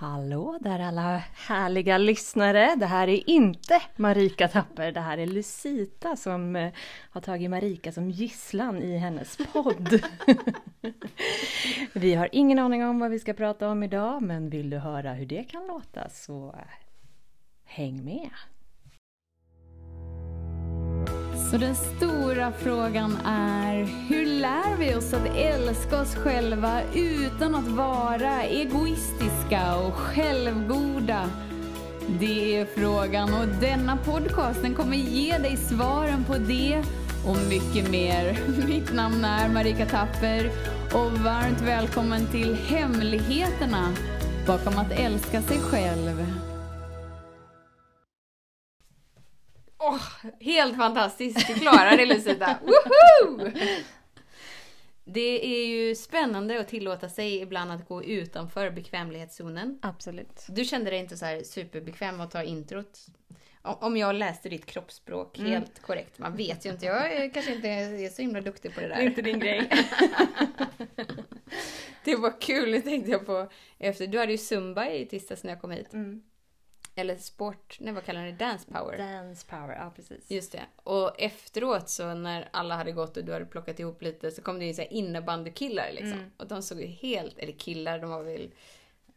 Hallå där alla härliga lyssnare! Det här är inte Marika Tapper, det här är Lucita som eh, har tagit Marika som gisslan i hennes podd. vi har ingen aning om vad vi ska prata om idag, men vill du höra hur det kan låta så eh, häng med! Så den stora frågan är, hur lär vi oss att älska oss själva utan att vara egoistiska och självgoda? Det är frågan och denna podcast den kommer ge dig svaren på det och mycket mer. Mitt namn är Marika Tapper och varmt välkommen till Hemligheterna bakom att älska sig själv. Oh, helt fantastiskt! Du klarade det Lucita! Woho! Det är ju spännande att tillåta sig ibland att gå utanför bekvämlighetszonen. Absolut. Du kände dig inte så här superbekväm att ta introt? Om jag läste ditt kroppsspråk Mm. helt korrekt. Man vet ju inte. Jag är, kanske inte är så himla duktig på det där. Det är inte din grej. det var kul, det tänkte jag på efter. Du hade ju zumba i tisdags när jag kom hit. Mm. Eller sport, nej vad kallar ni det? Dance power. Dance power, ja precis. Just det. Och efteråt så när alla hade gått och du hade plockat ihop lite så kom det in så här innebandykillar liksom. Mm. Och de såg ju helt, eller killar, de var väl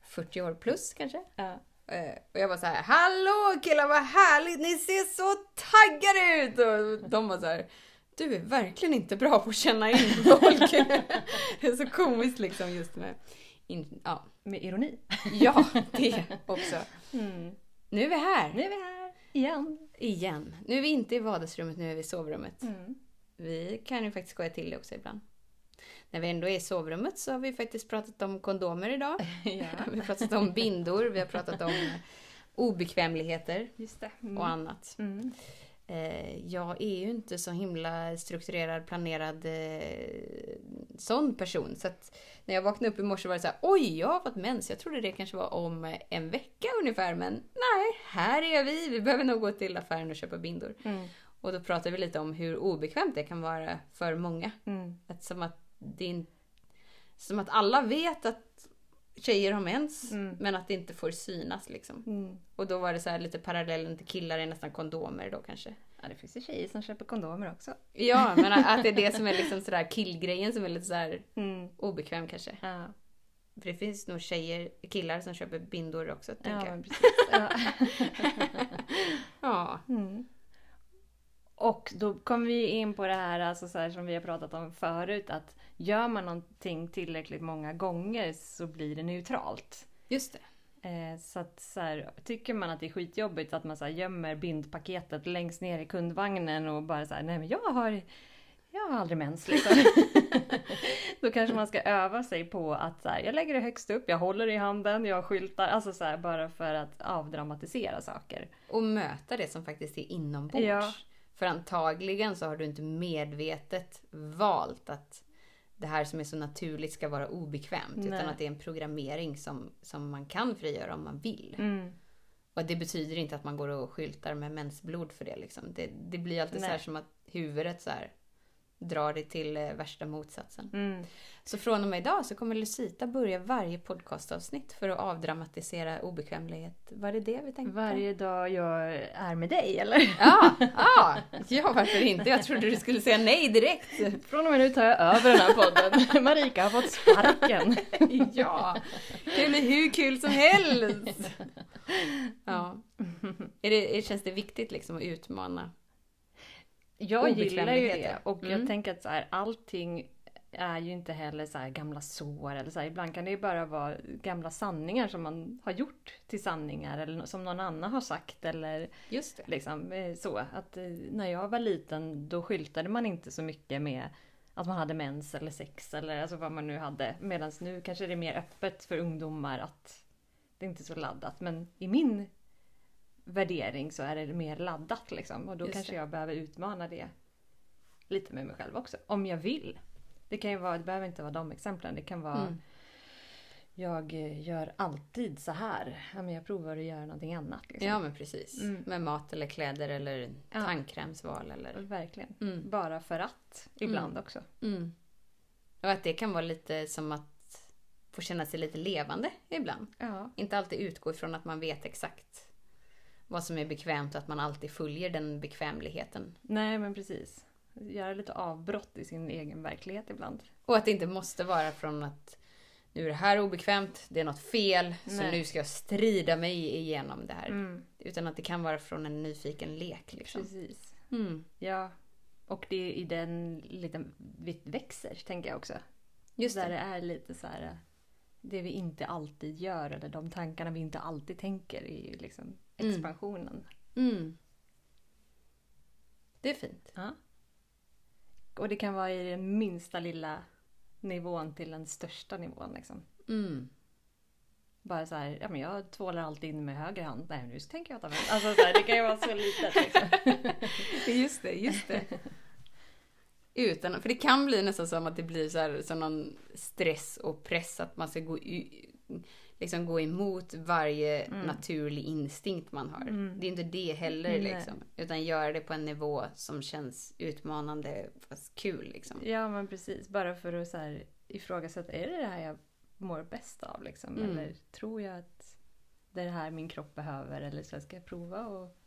40 år plus kanske. Ja. Eh, Och jag var så här, hallå killar vad härligt, ni ser så taggade ut! Och de var så här, du är verkligen inte bra på att känna in folk. det är så komiskt liksom just med, in, ja, Med ironi. ja det också. Mm. Nu är vi här Nu är vi här igen. igen. Nu är vi inte i vardagsrummet, nu är vi i sovrummet. Mm. Vi kan ju faktiskt skoja till det också ibland. När vi ändå är i sovrummet så har vi faktiskt pratat om kondomer idag. Ja, Vi har pratat om bindor, vi har pratat om obekvämligheter. Mm. och annat. Mm. Eh, jag är ju inte så himla strukturerad, planerad eh, sån person. Så att när jag vaknade upp i morse var det så här, oj, jag har fått mens. Jag trodde det kanske var om en vecka ungefär, men nej, här är vi. Vi behöver nog gå till affären och köpa bindor. Mm. Och då pratade vi lite om hur obekvämt det kan vara för många. Mm. Att som att det som att alla vet att tjejer har mens, Mm. men att det inte får synas liksom. Mm. Och då var det så här lite parallellen till killar är nästan kondomer då kanske. Ja, det finns ju tjejer som köper kondomer också. Ja, men att det är det som är liksom sådär killgrejen som är lite sådär Mm. obekväm kanske. Ja, För det finns nog tjejer, killar som köper bindor också, tänker ja jag. precis. Ja. Ja. Mm. Och då kommer vi in på det här, alltså så här som vi har pratat om förut, att gör man någonting tillräckligt många gånger så blir det neutralt. just det. Eh, så att så här, tycker man att det är skitjobbigt att man så här, gömmer bindpaketet längst ner i kundvagnen och bara så här, nej men jag har, jag har aldrig mens liksom. Då kanske man ska öva sig på att så här, jag lägger det högst upp, jag håller i handen, jag skyltar, alltså så bara för att avdramatisera saker. Och möta det som faktiskt är inombords. Ja. För antagligen så har du inte medvetet valt att det här som är så naturligt ska vara obekvämt. Nej. Utan att det är en programmering som, som man kan frigöra om man vill. Mm. Och det betyder inte att man går och skyltar med mensblod för det. Liksom. Det, det blir alltid så här Nej. som att huvudet så här drar det till eh, värsta motsatsen. Mm. Så från och med idag så kommer Lucita börja varje podcastavsnitt för att avdramatisera obekvämlighet. Var det det vi tänkte? Varje dag jag är med dig eller? Ja, ja, ja, varför inte? Jag trodde du skulle säga nej direkt. Från och med nu tar jag över den här podden. Marika har fått sparken. Ja, det blir hur kul som helst. Ja. Är det, känns det viktigt liksom att utmana? Jag gillar ju det och jag Mm. tänker att så här, allting är ju inte heller så gamla sår eller så här, ibland kan det ju bara vara gamla sanningar som man har gjort till sanningar eller som någon annan har sagt eller Just det. liksom eh, så. Att eh, när jag var liten då skyltade man inte så mycket med att man hade mens eller sex eller alltså vad man nu hade. Medan nu kanske det är mer öppet för ungdomar att det är inte är så laddat. Men i min värdering så är det mer laddat liksom. Och då Just kanske det. jag behöver utmana det lite med mig själv också. Om jag vill. Det kan ju vara, det behöver inte vara de exemplen. Det kan vara Mm. jag eh, gör alltid så här. Ja, men jag provar att göra någonting annat. Liksom. Ja, men precis. Mm. Med mat eller kläder eller Ja. tandkrämsval eller... Verkligen. Mm. Bara för att ibland också. Mm. Och att det kan vara lite som att få känna sig lite levande ibland. Ja. Inte alltid utgå ifrån att man vet exakt vad som är bekvämt och att man alltid följer den bekvämligheten. Nej men precis. Göra lite avbrott i sin egen verklighet ibland. Och att det inte måste vara från att nu är det här obekvämt, det är något fel, så Nej. nu ska jag strida mig igenom det här. Mm, Utan att det kan vara från en nyfiken lek. Liksom. precis. Mm. Ja. Och det är i den liten vi växer, tänker jag också. Just Där det. det är lite så här det vi inte alltid gör eller de tankarna vi inte alltid tänker ju liksom Mm. expansionen. Mm. Det är fint. Ja. Och det kan vara i den minsta lilla nivån till den största nivån liksom. Mm. Bara så här, ja men jag tvålar alltid in med höger hand. Nej nu tänker jag ta vänster. Alltså så här, det kan ju vara så litet liksom. Just det, just det. Utan, för det kan bli nästan som att det blir så här, som någon stress och press att man ska gå, liksom gå emot varje naturlig instinkt man har. Mm. Det är inte det heller liksom. Utan göra det på en nivå som känns utmanande fast kul liksom. Ja men precis, bara för att så här, ifrågasätta, är det det här jag mår bäst av liksom? Mm. Eller tror jag att det är det här min kropp behöver? Eller så ska jag prova och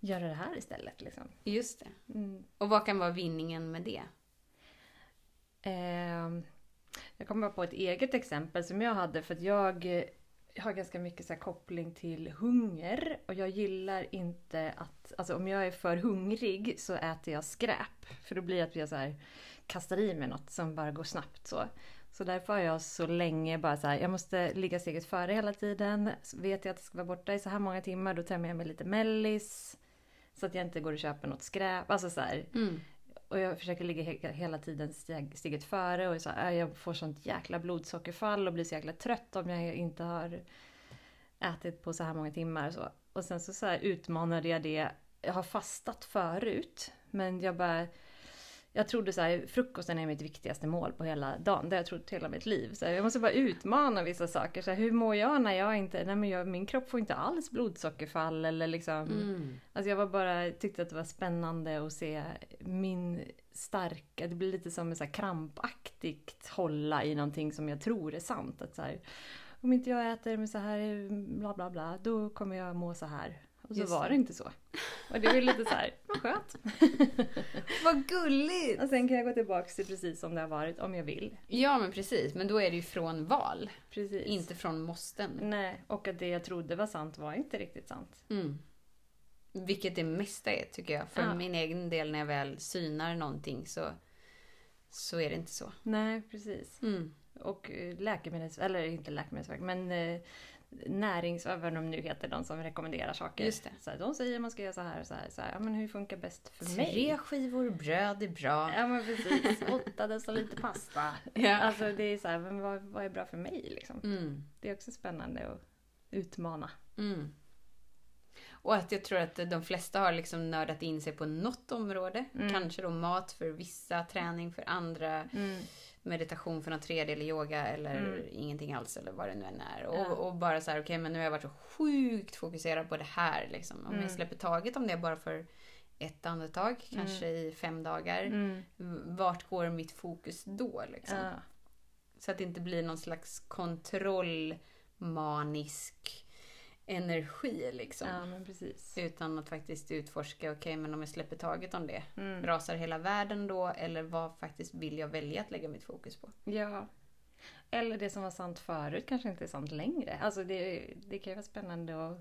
göra det här istället liksom? Just det. Mm. Och vad kan vara vinningen med det? Ehm, jag kommer bara på ett eget exempel som jag hade för att jag eh, har ganska mycket så koppling till hunger och jag gillar inte att, alltså om jag är för hungrig så äter jag skräp. För då blir det att jag så här kastar i mig något som bara går snabbt så. Så därför har jag så länge bara så här, jag måste ligga steget före hela tiden. Så vet jag att det ska vara borta i så här många timmar, då tar jag med mig lite mellis. Så att jag inte går och köper något skräp. Alltså så här, Mm. och jag försöker ligga he- hela tiden steg, steget före och så, äh, jag får sånt jäkla blodsockerfall och blir så jäkla trött om jag inte har ätit på så här många timmar. Och, så. och sen så, så här utmanade jag det. Jag har fastat förut men jag bara jag trodde så här, frukosten är mitt viktigaste mål på hela dagen. Det har jag trott hela mitt liv. Så här, jag måste bara utmana vissa saker. Så här, hur mår jag när jag inte... Nej men jag, min kropp får inte alls blodsockerfall eller liksom... Mm. Alltså jag var bara, tyckte att det var spännande att se min starka, det blir lite som en så krampaktigt hålla i någonting som jag tror är sant. Att så om inte jag äter med så här bla bla bla, då kommer jag må så här. Och så Just var det. inte så. Och det var lite så här, skönt. Vad gulligt! Och sen kan jag gå tillbaka till precis som det har varit om jag vill. Ja men precis, men då är det ju från val. Precis. Inte från måsten. Nej, och att det jag trodde var sant var inte riktigt sant. Mm. Vilket det mesta är tycker jag. För Ja. min egen del när jag väl synar någonting så, så är det inte så. Nej, precis. Mm. Och eh, läkemedels... Eller inte läkemedelsverk, men eh, närings... Vad de nu heter, de som rekommenderar saker. Just det. Så här, de säger man ska göra så här och så här. Så här ja, men hur funkar bäst för mig? Tre skivor bröd är bra. Ja men precis. Åtta deciliter pasta. Ja. Alltså det är så här, men vad, vad är bra för mig liksom? Mm. Det är också spännande att utmana. Mm. Och att jag tror att de flesta har liksom nördat in sig på något område. Mm. Kanske då mat för vissa, träning för andra, meditation för något tredje eller yoga eller Mm. ingenting alls eller vad det nu än är. Ja. Och, och bara så här, okej men nu har jag varit så sjukt fokuserad på det här liksom. Om Mm. jag släpper taget om det bara för ett andetag, kanske i fem dagar. Mm. Vart går mitt fokus då liksom? Ja. Så att det inte blir någon slags kontrollmanisk energi liksom. ja. Utan att faktiskt utforska, okej men om jag släpper taget om det, Mm. rasar hela världen då? Eller vad faktiskt vill jag välja att lägga mitt fokus på? Ja. Eller det som var sant förut kanske inte är sant längre. Alltså det, det kan ju vara spännande att,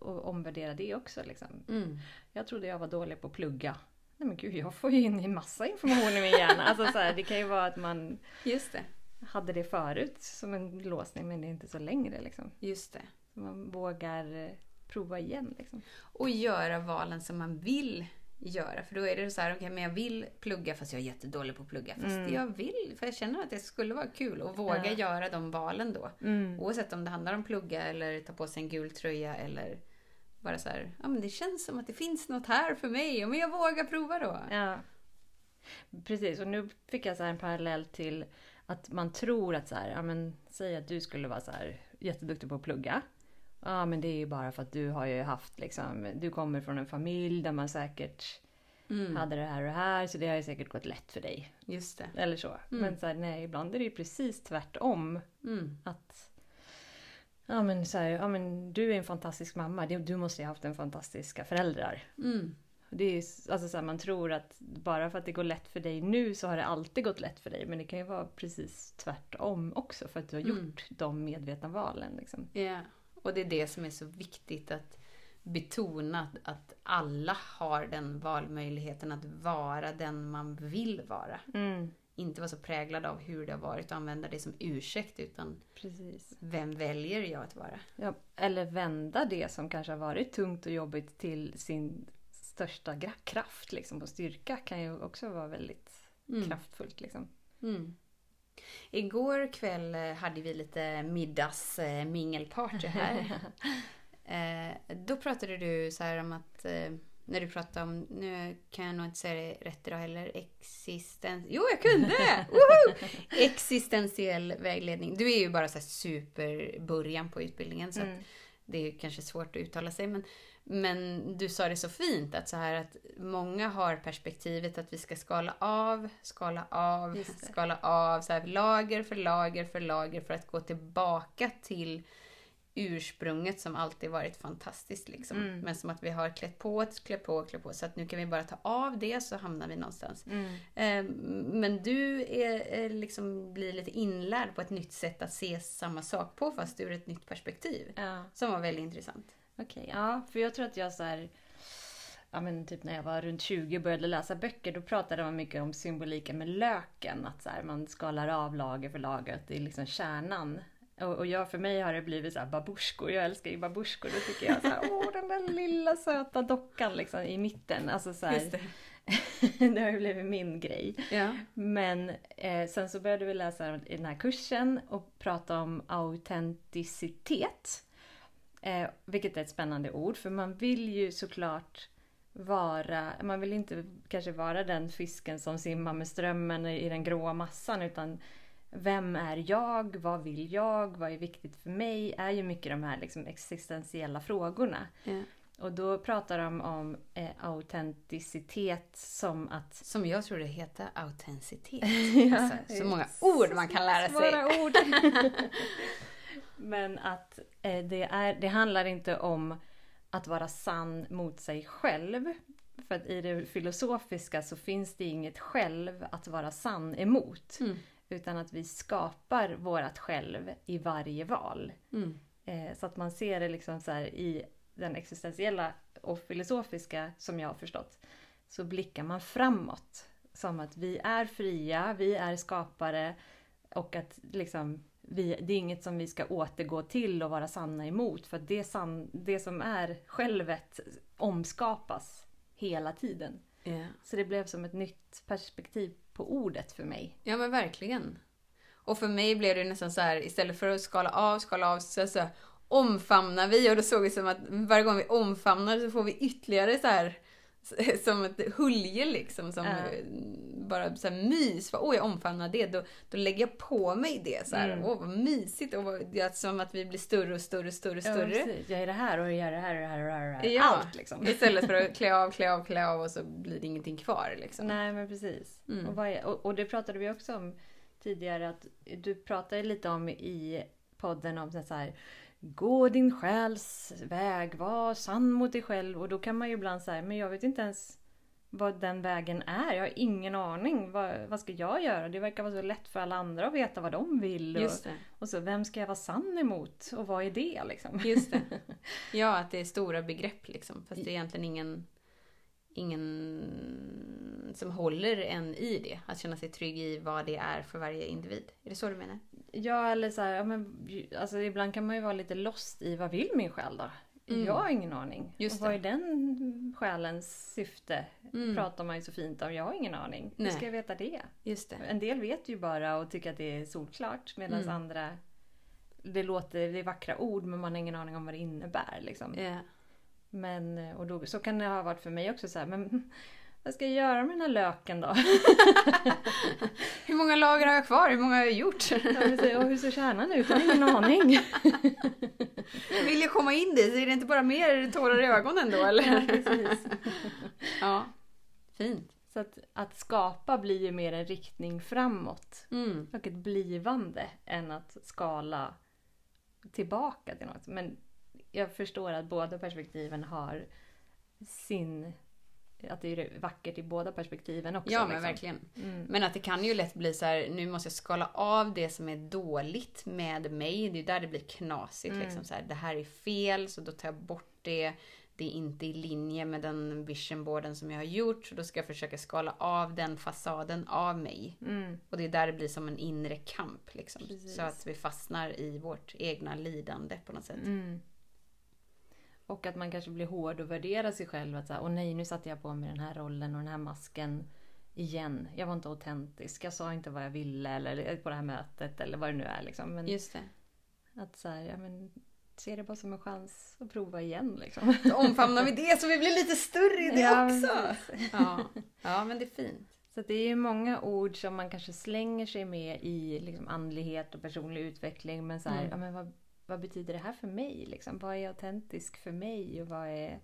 att omvärdera det också. Liksom. Mm. Jag trodde jag var dålig på att plugga. Nej men gud, jag får ju in en massa information i min hjärna. Alltså så här, det kan ju vara att man Just det. hade det förut som en låsning men det är inte så längre. Liksom. Just det. Man vågar eh, prova igen. Liksom. Och göra valen som man vill göra. För då är det så här, okej men jag vill plugga fast jag är jättedålig på att plugga. Fast Mm. jag vill, för jag känner att det skulle vara kul att våga Ja. göra de valen då. Mm. Oavsett om det handlar om plugga eller ta på sig en gul tröja eller bara så här, ja men det känns som att det finns något här för mig, men jag vågar prova då. Ja. Precis, och nu fick jag så en parallell till att man tror att så här, ja men säg att du skulle vara så här jätteduktig på att plugga. Ja men det är ju bara för att du har ju haft liksom, du kommer från en familj där man säkert Mm. hade det här och det här så det har ju säkert gått lätt för dig. Just det. Eller så. Men så här, nej, ibland är det ju precis tvärtom. Mm. Att ja, men, så här, ja, men du är en fantastisk mamma, du måste ju ha haft en fantastiska föräldrar. Mm. Det är, alltså, så här, man tror att bara för att det går lätt för dig nu så har det alltid gått lätt för dig. Men det kan ju vara precis tvärtom också för att du har Mm. gjort de medvetna valen. Liksom. Ja, och det är det som är så viktigt att betona att, att alla har den valmöjligheten att vara den man vill vara. Mm, Inte vara så präglad av hur det har varit och använda det som ursäkt utan precis. vem väljer jag att vara? Ja, eller vända det som kanske har varit tungt och jobbigt till sin största kraft liksom, och styrka kan ju också vara väldigt Mm. kraftfullt. Liksom. Mm. Igår kväll eh, hade vi lite middagsmingelparty här. eh, då pratade du så här om att, eh, när du pratade om, nu kan jag nog inte säga det rätt idag heller, existens... Jo, jag kunde! Woho! Existentiell vägledning. Du är ju bara så superbörjan på utbildningen så Mm. det är kanske svårt att uttala sig men, men du sa det så fint att så här att många har perspektivet att vi ska skala av, skala av, skala av, så här, lager för lager för lager för att gå tillbaka till ursprunget som alltid varit fantastiskt. Liksom. Mm. Men som att vi har klätt på, klätt på, klätt på. Så att nu kan vi bara ta av det så hamnar vi någonstans. Mm. Eh, Men du är, är liksom, blir lite inlärd på ett nytt sätt att se samma sak på fast ur ett nytt perspektiv. Ja. Som var väldigt intressant. Okej, ja, för jag tror att jag så här, ja men typ när jag var runt 20 och började läsa böcker, då pratade man mycket om symboliken med löken. Att så här, man skalar av lager för lager, att det är liksom kärnan. Och, och jag, för mig har det blivit så här babusjkor, jag älskar ju babusjkor. Då tycker jag så här, åh den där lilla söta dockan liksom i mitten. Alltså så här, det. det har ju blivit min grej. Ja. Men eh, sen så började vi läsa i den här kursen och prata om autenticitet. Eh, vilket är ett spännande ord för man vill ju såklart vara, man vill inte kanske vara den fisken som simmar med strömmen i den gråa massan utan vem är jag? Vad vill jag? Vad är viktigt för mig? är ju mycket de här liksom existentiella frågorna. Ja. Och då pratar de om eh, autenticitet som att Som jag tror det heter autenticitet. Ja, alltså, så många ord man kan lära sig. Svåra ord. Men att det, är, det handlar inte om att vara sann mot sig själv. För att i det filosofiska så finns det inget själv att vara sann emot. Mm. Utan att vi skapar vårat själv i varje val. Mm. Eh, så att man ser det liksom så i den existentiella och filosofiska som jag har förstått. Så blickar man framåt. Som att vi är fria, vi är skapare och att liksom vi, det är inget som vi ska återgå till och vara sanna emot. För det, sann, det som är självet omskapas hela tiden. Ja. Så det blev som ett nytt perspektiv på ordet för mig. ja, men verkligen. Och för mig blev det nästan så här, istället för att skala av, skala av, så, så omfamnar vi och då såg vi som att varje gång vi omfamnar så får vi ytterligare så här som ett hulje liksom, som eh, bara så här mys. Åh, jag omfamnar det. Då, då lägger jag på mig det. Så här. Mm. Åh, vad mysigt. Och vad, som att vi blir större och större och större och större. jag är det här och jag är det här och det här och det här. Ja. Allt liksom. Istället för att klä av, klä av, klä av och så blir det ingenting kvar. Liksom. Nej men precis. Mm. Och, är, och, och det pratade vi också om tidigare att du pratade lite om i podden om så här Gå din själs väg, var sann mot dig själv och då kan man ju ibland säga men jag vet inte ens vad den vägen är. Jag har ingen aning. Vad, vad ska jag göra? Det verkar vara så lätt för alla andra att veta vad de vill. Och, Just det. och så vem ska jag vara sann emot? Och vad är det liksom? Just det. Ja, att det är stora begrepp liksom. Fast det är egentligen ingen, ingen som håller en i det. Att känna sig trygg i vad det är för varje individ. Är det så du menar? Ja, eller så här, ja, men, alltså, ibland kan man ju vara lite lost i vad vill min själ då? Mm. Jag har ingen aning. Just och vad det. är den själens syfte? Mm. Pratar man ju så fint om. Jag har ingen aning. Hur Nej. ska jag veta det? Just det. En del vet ju bara och tycker att det är solklart medan Mm. andra det låter, det är vackra ord men man har ingen aning om vad det innebär. Liksom. Ja. Men, och då, så kan det ha varit för mig också så här, men vad ska jag göra med den här löken då? Hur många lager har jag kvar? Hur många har jag gjort? Ja, och hur ser kärnan ut? Jag har ingen aning. Vill jag komma in dit är det inte bara mer tårar i ögonen då eller? Ja. Ja. Fint. Så att, att skapa blir ju mer en riktning framåt Mm. och ett blivande än att skala tillbaka till något. Men jag förstår att båda perspektiven har sin... Att det är vackert i båda perspektiven också. Ja, men liksom. verkligen. Mm. Men att det kan ju lätt bli så här, nu måste jag skala av det som är dåligt med mig. Det är där det blir knasigt. Mm. Liksom, så här, det här är fel, så då tar jag bort det. Det är inte i linje med den visionboarden som jag har gjort. Så då ska jag försöka skala av den fasaden av mig. Mm. Och det är där det blir som en inre kamp. Liksom. Så att vi fastnar i vårt egna lidande på något sätt. Och att man kanske blir hård och värderar sig själv. Att säga, åh nej, nu satte jag på mig den här rollen och den här masken igen. Jag var inte autentisk. Jag sa inte vad jag ville eller på det här mötet eller vad det nu är. Liksom. Men Just det. att så här, ja, men, se det bara som en chans att prova igen. Liksom. Då omfamnar vi det så vi blir lite större i det Ja, också. Ja. ja, men det är fint. Så det är ju många ord som man kanske slänger sig med i liksom andlighet och personlig utveckling. Men, så här, Mm. ja, men vad, vad betyder det här för mig? Liksom? Vad är autentisk för mig? Och vad är,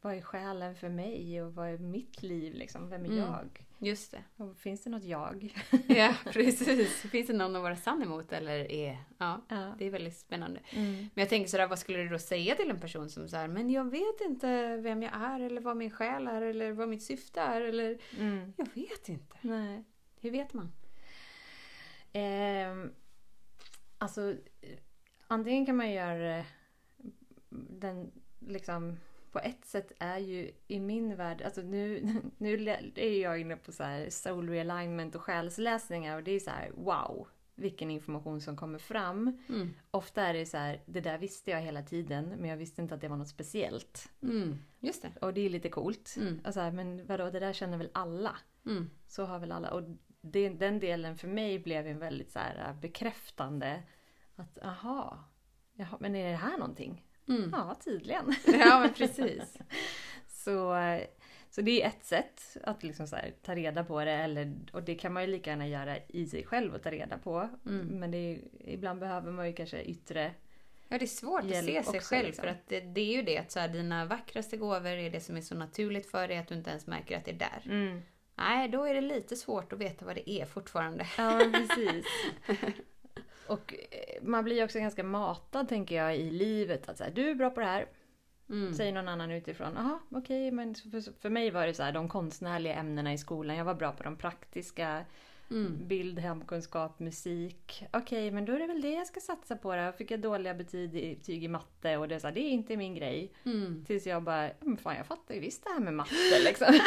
vad är själen för mig? Och vad är mitt liv? Liksom? Vem är Mm. jag? Just det. Och finns det något jag? Ja, precis. Finns det någon att vara sann emot eller är... Ja, Ja. det är väldigt spännande. Mm. Men jag tänker sådär, vad skulle du då säga till en person som säger men jag vet inte vem jag är eller vad min själ är eller vad mitt syfte är eller... Mm. Jag vet inte. Nej. Hur vet man? Ehm, alltså, eh, antingen kan man göra den liksom på ett sätt är ju i min värld, alltså nu, nu är jag inne på så här soul realignment och själsläsningar och det är så här wow, vilken information som kommer fram. Mm. Ofta är det så här, det där visste jag hela tiden men jag visste inte att det var något speciellt. Mm. Just det. Och det är lite coolt. Mm. Och så här, men vadå, det där känner väl alla? Mm. Så har väl alla. Och det, den delen för mig blev en väldigt så här bekräftande. Att aha, jaha, men är det här någonting? Mm. Ja, tydligen. Ja, men precis. Så, så det är ett sätt att liksom så här, ta reda på det. Eller, och det kan man ju lika gärna göra i sig själv och ta reda på. Mm. Men är, ibland behöver man ju kanske yttre... Ja, det är svårt att se sig själv liksom. för att det, det är ju det att så här, dina vackraste gåvor är det som är så naturligt för dig att du inte ens märker att det är där. Mm. Nej, då är det lite svårt att veta vad det är fortfarande. Ja, precis. Och eh, man blir också ganska matad tänker jag i livet. Att så här, du är bra på det här. Mm. Säger någon annan utifrån. Jaha, okej, men för, för mig var det så här, de konstnärliga ämnena i skolan. Jag var bra på de praktiska. Mm. Bild, hemkunskap, musik. Okej, men då är det väl det jag ska satsa på då. Fick jag dåliga betyg i, matte och det är så här, det är inte min grej. Mm. Tills jag bara, men fan jag fattar ju visst det här med matte liksom.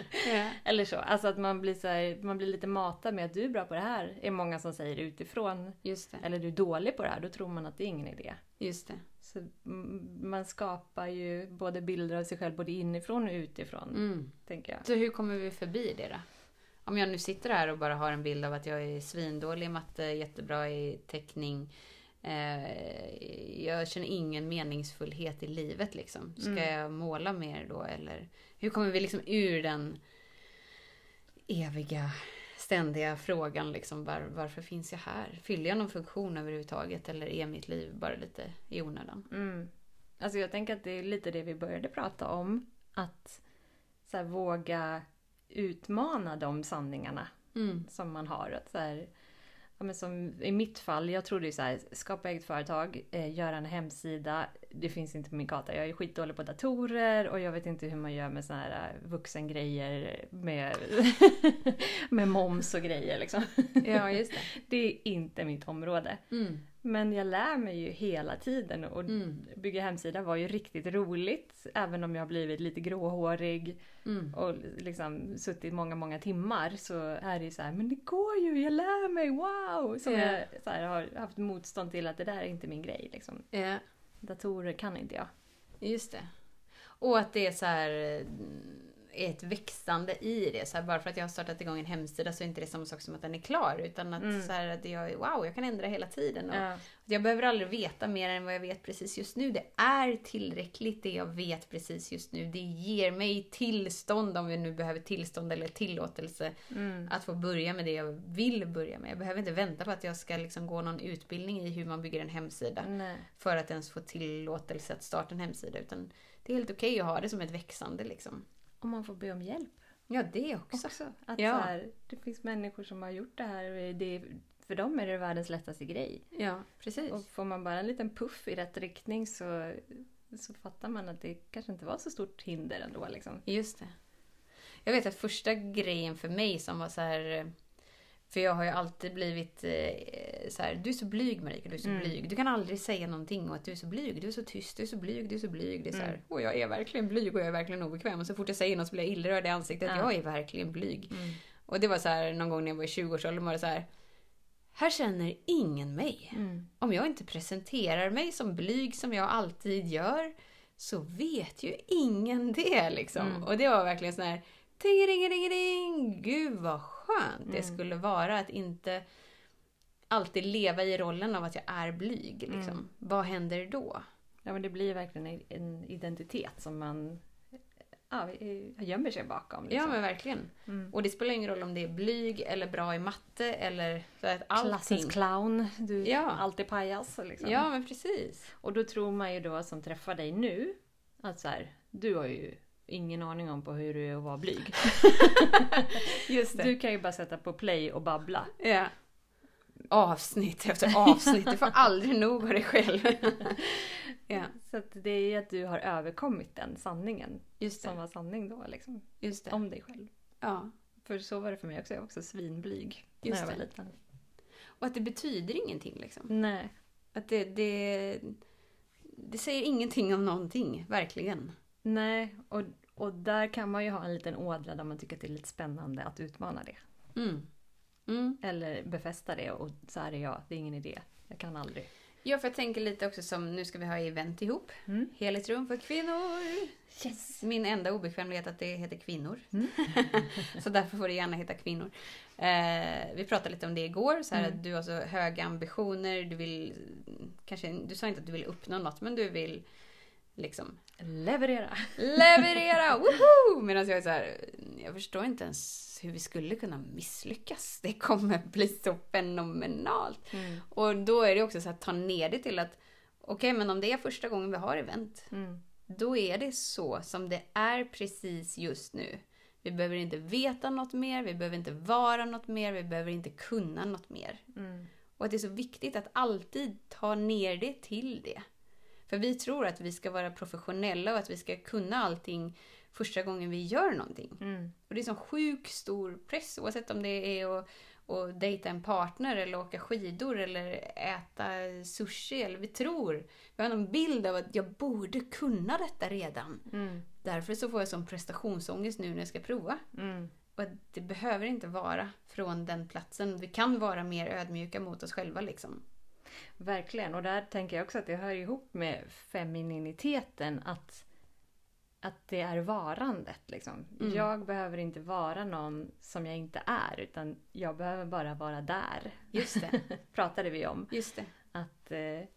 Ja. Eller så. Alltså att man blir, så här, man blir lite matad med att du är bra på det här. är många som säger utifrån. Just det. Eller du är dålig på det här. Då tror man att det är ingen idé. Just det. Så mm, man skapar ju både bilder av sig själv både inifrån och utifrån. Mm. Tänker jag. Så hur kommer vi förbi det då? Om jag nu sitter här och bara har en bild av att jag är svindålig i matte, jättebra i teckning. Eh, jag känner ingen meningsfullhet i livet liksom. Ska Mm. jag måla mer då eller? Hur kommer vi liksom ur den eviga, ständiga frågan liksom. Var, varför finns jag här? Fyller jag någon funktion överhuvudtaget eller är mitt liv bara lite i onödan? Mm. Alltså jag tänker att det är lite det vi började prata om. Att så här, våga utmana de sanningarna Mm. som man har. Att så här, ja, men som I mitt fall, jag trodde ju så här, skapa eget företag, eh, göra en hemsida. Det finns inte på min karta. Jag är skitdålig på datorer och jag vet inte hur man gör med såna här eh, vuxengrejer med, med moms och grejer liksom. Ja, just det. Det är inte mitt område. Mm. Men jag lär mig ju hela tiden och Mm. bygga hemsida var ju riktigt roligt. Även om jag har blivit lite gråhårig Mm. och liksom suttit många, många timmar så är det ju så här, men det går ju, jag lär mig, wow! Som Ja. jag så här, har haft motstånd till att det där är inte min grej. Liksom. Ja. Datorer kan inte jag. Just det. Och att det är så här eh, är ett växande i det. Så här, bara för att jag har startat igång en hemsida så är inte det samma sak som att den är klar. Utan att, Mm. så här, att jag, wow, jag kan ändra hela tiden. Och Ja. Jag behöver aldrig veta mer än vad jag vet precis just nu. Det är tillräckligt det jag vet precis just nu. Det ger mig tillstånd, om vi nu behöver tillstånd eller tillåtelse, Mm. att få börja med det jag vill börja med. Jag behöver inte vänta på att jag ska liksom gå någon utbildning i hur man bygger en hemsida Nej. för att ens få tillåtelse att starta en hemsida. Utan det är helt okej att ha det som ett växande. Liksom. Om man får be om hjälp Ja, det också. också. Att Ja. så här, det finns människor som har gjort det här det, för dem är det världens lättaste grej. Ja, precis. Och får man bara en liten puff i rätt riktning så, så fattar man att det kanske inte var så stort hinder ändå. Liksom. Just det. Jag vet att första grejen för mig som var så här... För jag har ju alltid blivit eh, så här, du är så blyg Marika, du är så Mm. blyg. Du kan aldrig säga någonting och att du är så blyg, du är så tyst, du är så blyg, du är så blyg. Det är så här, Mm. och jag är verkligen blyg och jag är verkligen obekväm. Och så fort jag säger något så blir jag illröd i ansiktet. Ja. Jag är verkligen blyg. Och det var så här någon gång när jag var i 20-årsåldern var det så här. Här känner ingen mig. Mm. Om jag inte presenterar mig som blyg som jag alltid gör så vet ju ingen det liksom. Mm. Och det var verkligen sån här Tingelingelingeling! Gud vad skönt det Mm. skulle vara att inte alltid leva i rollen av att jag är blyg. Liksom. Mm. Vad händer då? Ja, men det blir verkligen en- en identitet som man ja, gömmer sig bakom. Ja Liksom. men verkligen. mm. Och det spelar ingen roll om det är blyg eller bra i matte eller så att allting. Klassens clown, du Ja. alltid pajas. Liksom. Ja men precis. Och då tror man ju då som träffar dig nu att så här, du har ju ingen aning om på hur det är att vara blyg. Just det. Du kan ju bara sätta på play och babbla. Ja. Avsnitt efter avsnitt. Du får aldrig nog av dig själv. ja, Så det är att du har överkommit den sanningen just som det. var sanning då liksom. Just det. Om dig själv. Ja. För så var det för mig också. Jag var också svinblyg Just när jag var det. liten. Och att det betyder ingenting liksom. Nej. Att det, det, det säger ingenting om någonting, verkligen. Nej, och, och där kan man ju ha en liten ådra där man tycker att det är lite spännande att utmana det. Mm. Mm. Eller befästa det och så här är jag, det är ingen idé. Jag kan aldrig. Ja, för jag tänker lite också som, nu ska vi ha event ihop. Mm. Heligt rum för kvinnor. Yes! Min enda obekvämlighet är att det heter kvinnor. Mm. så därför får det gärna heta kvinnor. Eh, vi pratade lite om det igår, så här Mm. att du har så höga ambitioner. Du vill, kanske, du sa inte att du vill uppnå något, men du vill liksom Leverera! leverera! Woho! Medan jag är så här, jag förstår inte ens hur vi skulle kunna misslyckas. Det kommer bli så fenomenalt. Mm. Och då är det också så att ta ner det till att okej, men om det är första gången vi har event, Mm. då är det så som det är precis just nu. Vi behöver inte veta något mer, vi behöver inte vara något mer, vi behöver inte kunna något mer. Mm. Och att det är så viktigt att alltid ta ner det till det. För vi tror att vi ska vara professionella och att vi ska kunna allting första gången vi gör någonting. Mm. Och det är sån sjuk stor press oavsett om det är att, att dejta en partner eller åka skidor eller äta sushi. Eller vi tror, vi har någon bild av att jag borde kunna detta redan. Mm. Därför så får jag sån prestationsångest nu när jag ska prova. Mm. Och det behöver inte vara från den platsen. Vi kan vara mer ödmjuka mot oss själva liksom. Verkligen, och där tänker jag också att det hör ihop med femininiteten att, att det är varandet. Liksom. Mm. Jag behöver inte vara någon som jag inte är utan jag behöver bara vara där. Just det. Pratade vi om. Just det. Att eh,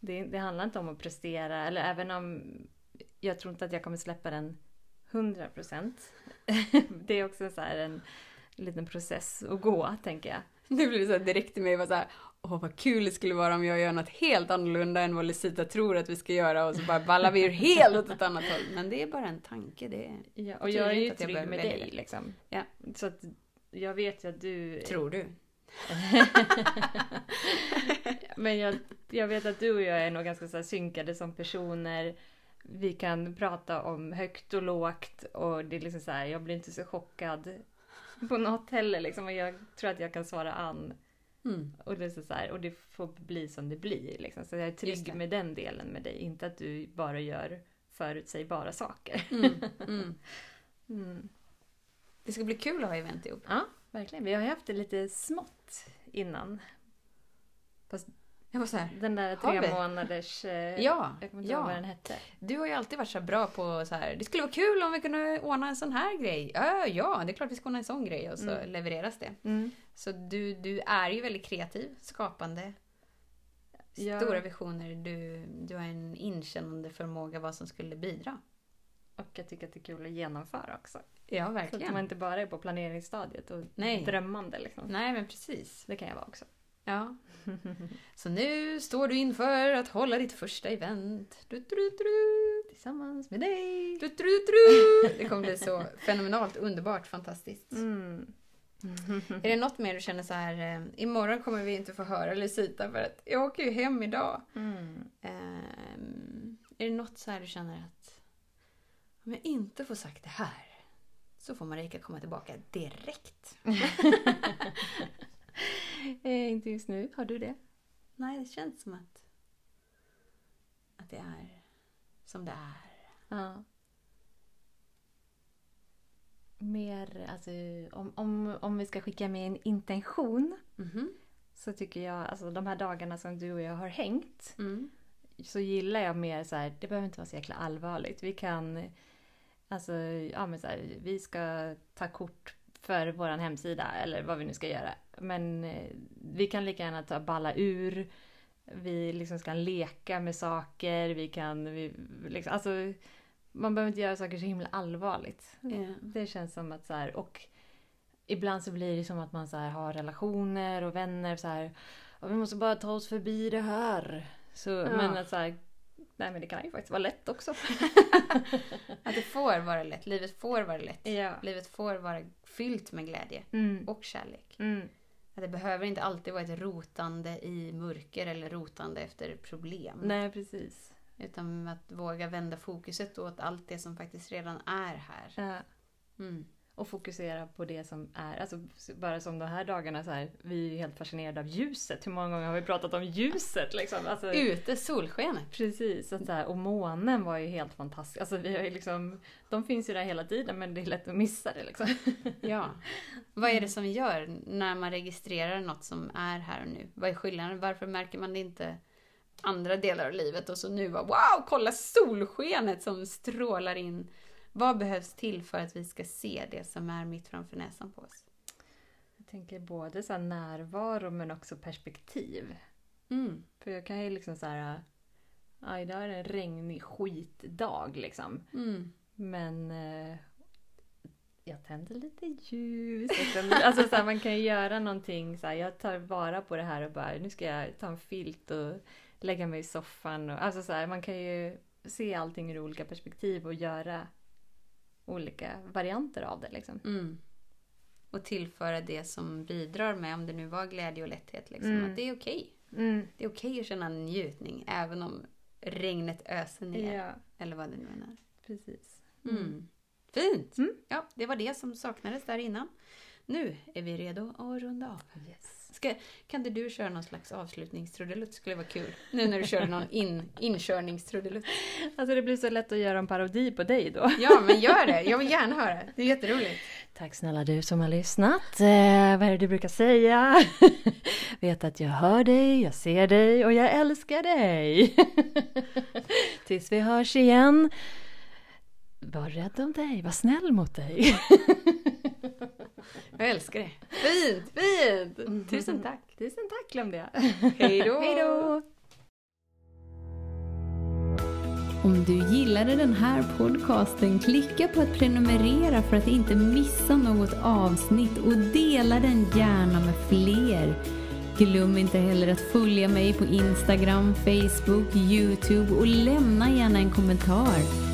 det, det handlar inte om att prestera, eller även om jag tror inte att jag kommer släppa den 100 procent. det är också så här en liten process att gå, tänker jag. Det blev så här direkt i mig var så här, åh vad kul det skulle vara om jag gör något helt annorlunda än vad Lucita tror att vi ska göra och så bara ballar vi ur helt åt ett annat håll. Men det är bara en tanke. Det är... Ja, och jag är ju trygg med dig det. liksom. Ja. Så att jag vet ju att du... Tror du? Men jag, jag vet att du och jag är nog ganska så här synkade som personer. Vi kan prata om högt och lågt och det är liksom så här, jag blir inte så chockad på något heller liksom. Och jag tror att jag kan svara an. Mm. Och det, är så här, och det får bli som det blir. Liksom. Så jag är trygg med den delen med dig. Inte att du bara gör förutsägbara saker. Mm. Mm. Mm. Det ska bli kul att ha event ihop. Ja, verkligen. Vi har ju haft det lite smått innan. Jag var så här, Den där tre vi? månaders... eh, ja, Jag kommer inte ihåg vad ja. den hette. Du har ju alltid varit så bra på så här, det skulle vara kul om vi kunde ordna en sån här grej. Ja, ja, det är klart vi ska ordna en sån grej och så Mm. levereras det. Mm. Så du, du är ju väldigt kreativ, skapande, Ja. stora visioner. Du, du har en inkännande förmåga vad som skulle bidra. Och jag tycker att det är kul att genomföra också. Ja, Så att verkligen. man inte bara är på planeringsstadiet och Nej. drömmande liksom. Nej, men precis. Det kan jag vara också. Ja. Så nu står du inför att hålla ditt första event. Du, du, du, tillsammans med dig. Det kommer bli så fenomenalt, underbart, fantastiskt. Mm. Är det något mer du känner så här, eh, imorgon kommer vi inte få höra Lucita för att jag åker ju hem idag. Mm. Ehm, är det något så här du känner att om jag inte får sagt det här så får Marika komma tillbaka direkt? Inte just nu. Har du det? Nej, det känns som att, att det är som det är. Ja. Mer, alltså om, om, om vi ska skicka med en intention Mhm. så tycker jag, alltså de här dagarna som du och jag har hängt Mm. så gillar jag mer så här, det behöver inte vara så jäkla allvarligt. Vi kan, alltså, ja men så här, vi ska ta kort för våran hemsida eller vad vi nu ska göra. Men eh, vi kan lika gärna ta balla ur. Vi liksom ska leka med saker, vi kan, vi, liksom, alltså man behöver inte göra saker så himla allvarligt. Ja. Det känns som att så här, och ibland så blir det som att man så här, har relationer och vänner så här, "Ja, vi måste bara ta oss förbi det här. Så, Men att så här, nej men det kan ju faktiskt vara lätt också. Att det får vara lätt, livet får vara lätt. ja. Livet får vara fyllt med glädje Mm. och kärlek. Mm. Att det behöver inte alltid vara ett rotande i mörker eller rotande efter problem. Nej precis. Utan att våga vända fokuset åt allt det som faktiskt redan är här. Ja. Mm. Och fokusera på det som är, alltså bara som de här dagarna så här, vi är helt fascinerade av ljuset. Hur många gånger har vi pratat om ljuset liksom? Alltså, Ute, solskenet. Precis, så här, och månen var ju helt fantastisk. Alltså vi har ju liksom, de finns ju där hela tiden men det är lätt att missa det liksom. Ja. Vad är det som gör när man registrerar något som är här och nu? Vad är skillnaden? Varför märker man det inte andra delar av livet och så nu bara wow, kolla solskenet som strålar in. Vad behövs till för att vi ska se det som är mitt framför näsan på oss? Jag tänker både så här närvaro men också perspektiv. Mm. För jag kan ju liksom så här, ja idag är det en regnig skitdag liksom. Mm. Men eh, jag tänder lite ljus. Alltså så här, man kan ju göra någonting. Så här, jag tar vara på det här och bara nu ska jag ta en filt och lägga mig i soffan. Och, alltså så här, man kan ju se allting ur olika perspektiv och göra olika varianter av det. Liksom. Mm. Och tillföra det som bidrar med, om det nu var glädje och lätthet, liksom, Mm. att det är okej. Mm. Det är okej att känna njutning, även om regnet öser ner. Ja, Eller vad det nu än är. precis. Mm. Fint! Mm. Ja, det var det som saknades där innan. Nu är vi redo att runda av. Yes. Ska, kan inte du köra någon slags avslutningstrudelutt? skulle vara kul. Nu när du kör någon in, inkörningstrudelutt. Alltså det blir så lätt att göra en parodi på dig då. Ja, men gör det! Jag vill gärna höra. Det är jätteroligt. Tack snälla du som har lyssnat. Eh, vad är det du brukar säga? Vet att jag hör dig, jag ser dig och jag älskar dig. Tills vi hörs igen. Var rädd om dig, var snäll mot dig. Jag älskar det. Fint, fint! Tusen tack. Tusen tack glömde jag. Hej då! Hej då! Om du gillade den här podcasten, klicka på att prenumerera för att inte missa något avsnitt och dela den gärna med fler. Glöm inte heller att följa mig på Instagram, Facebook, Youtube och lämna gärna en kommentar.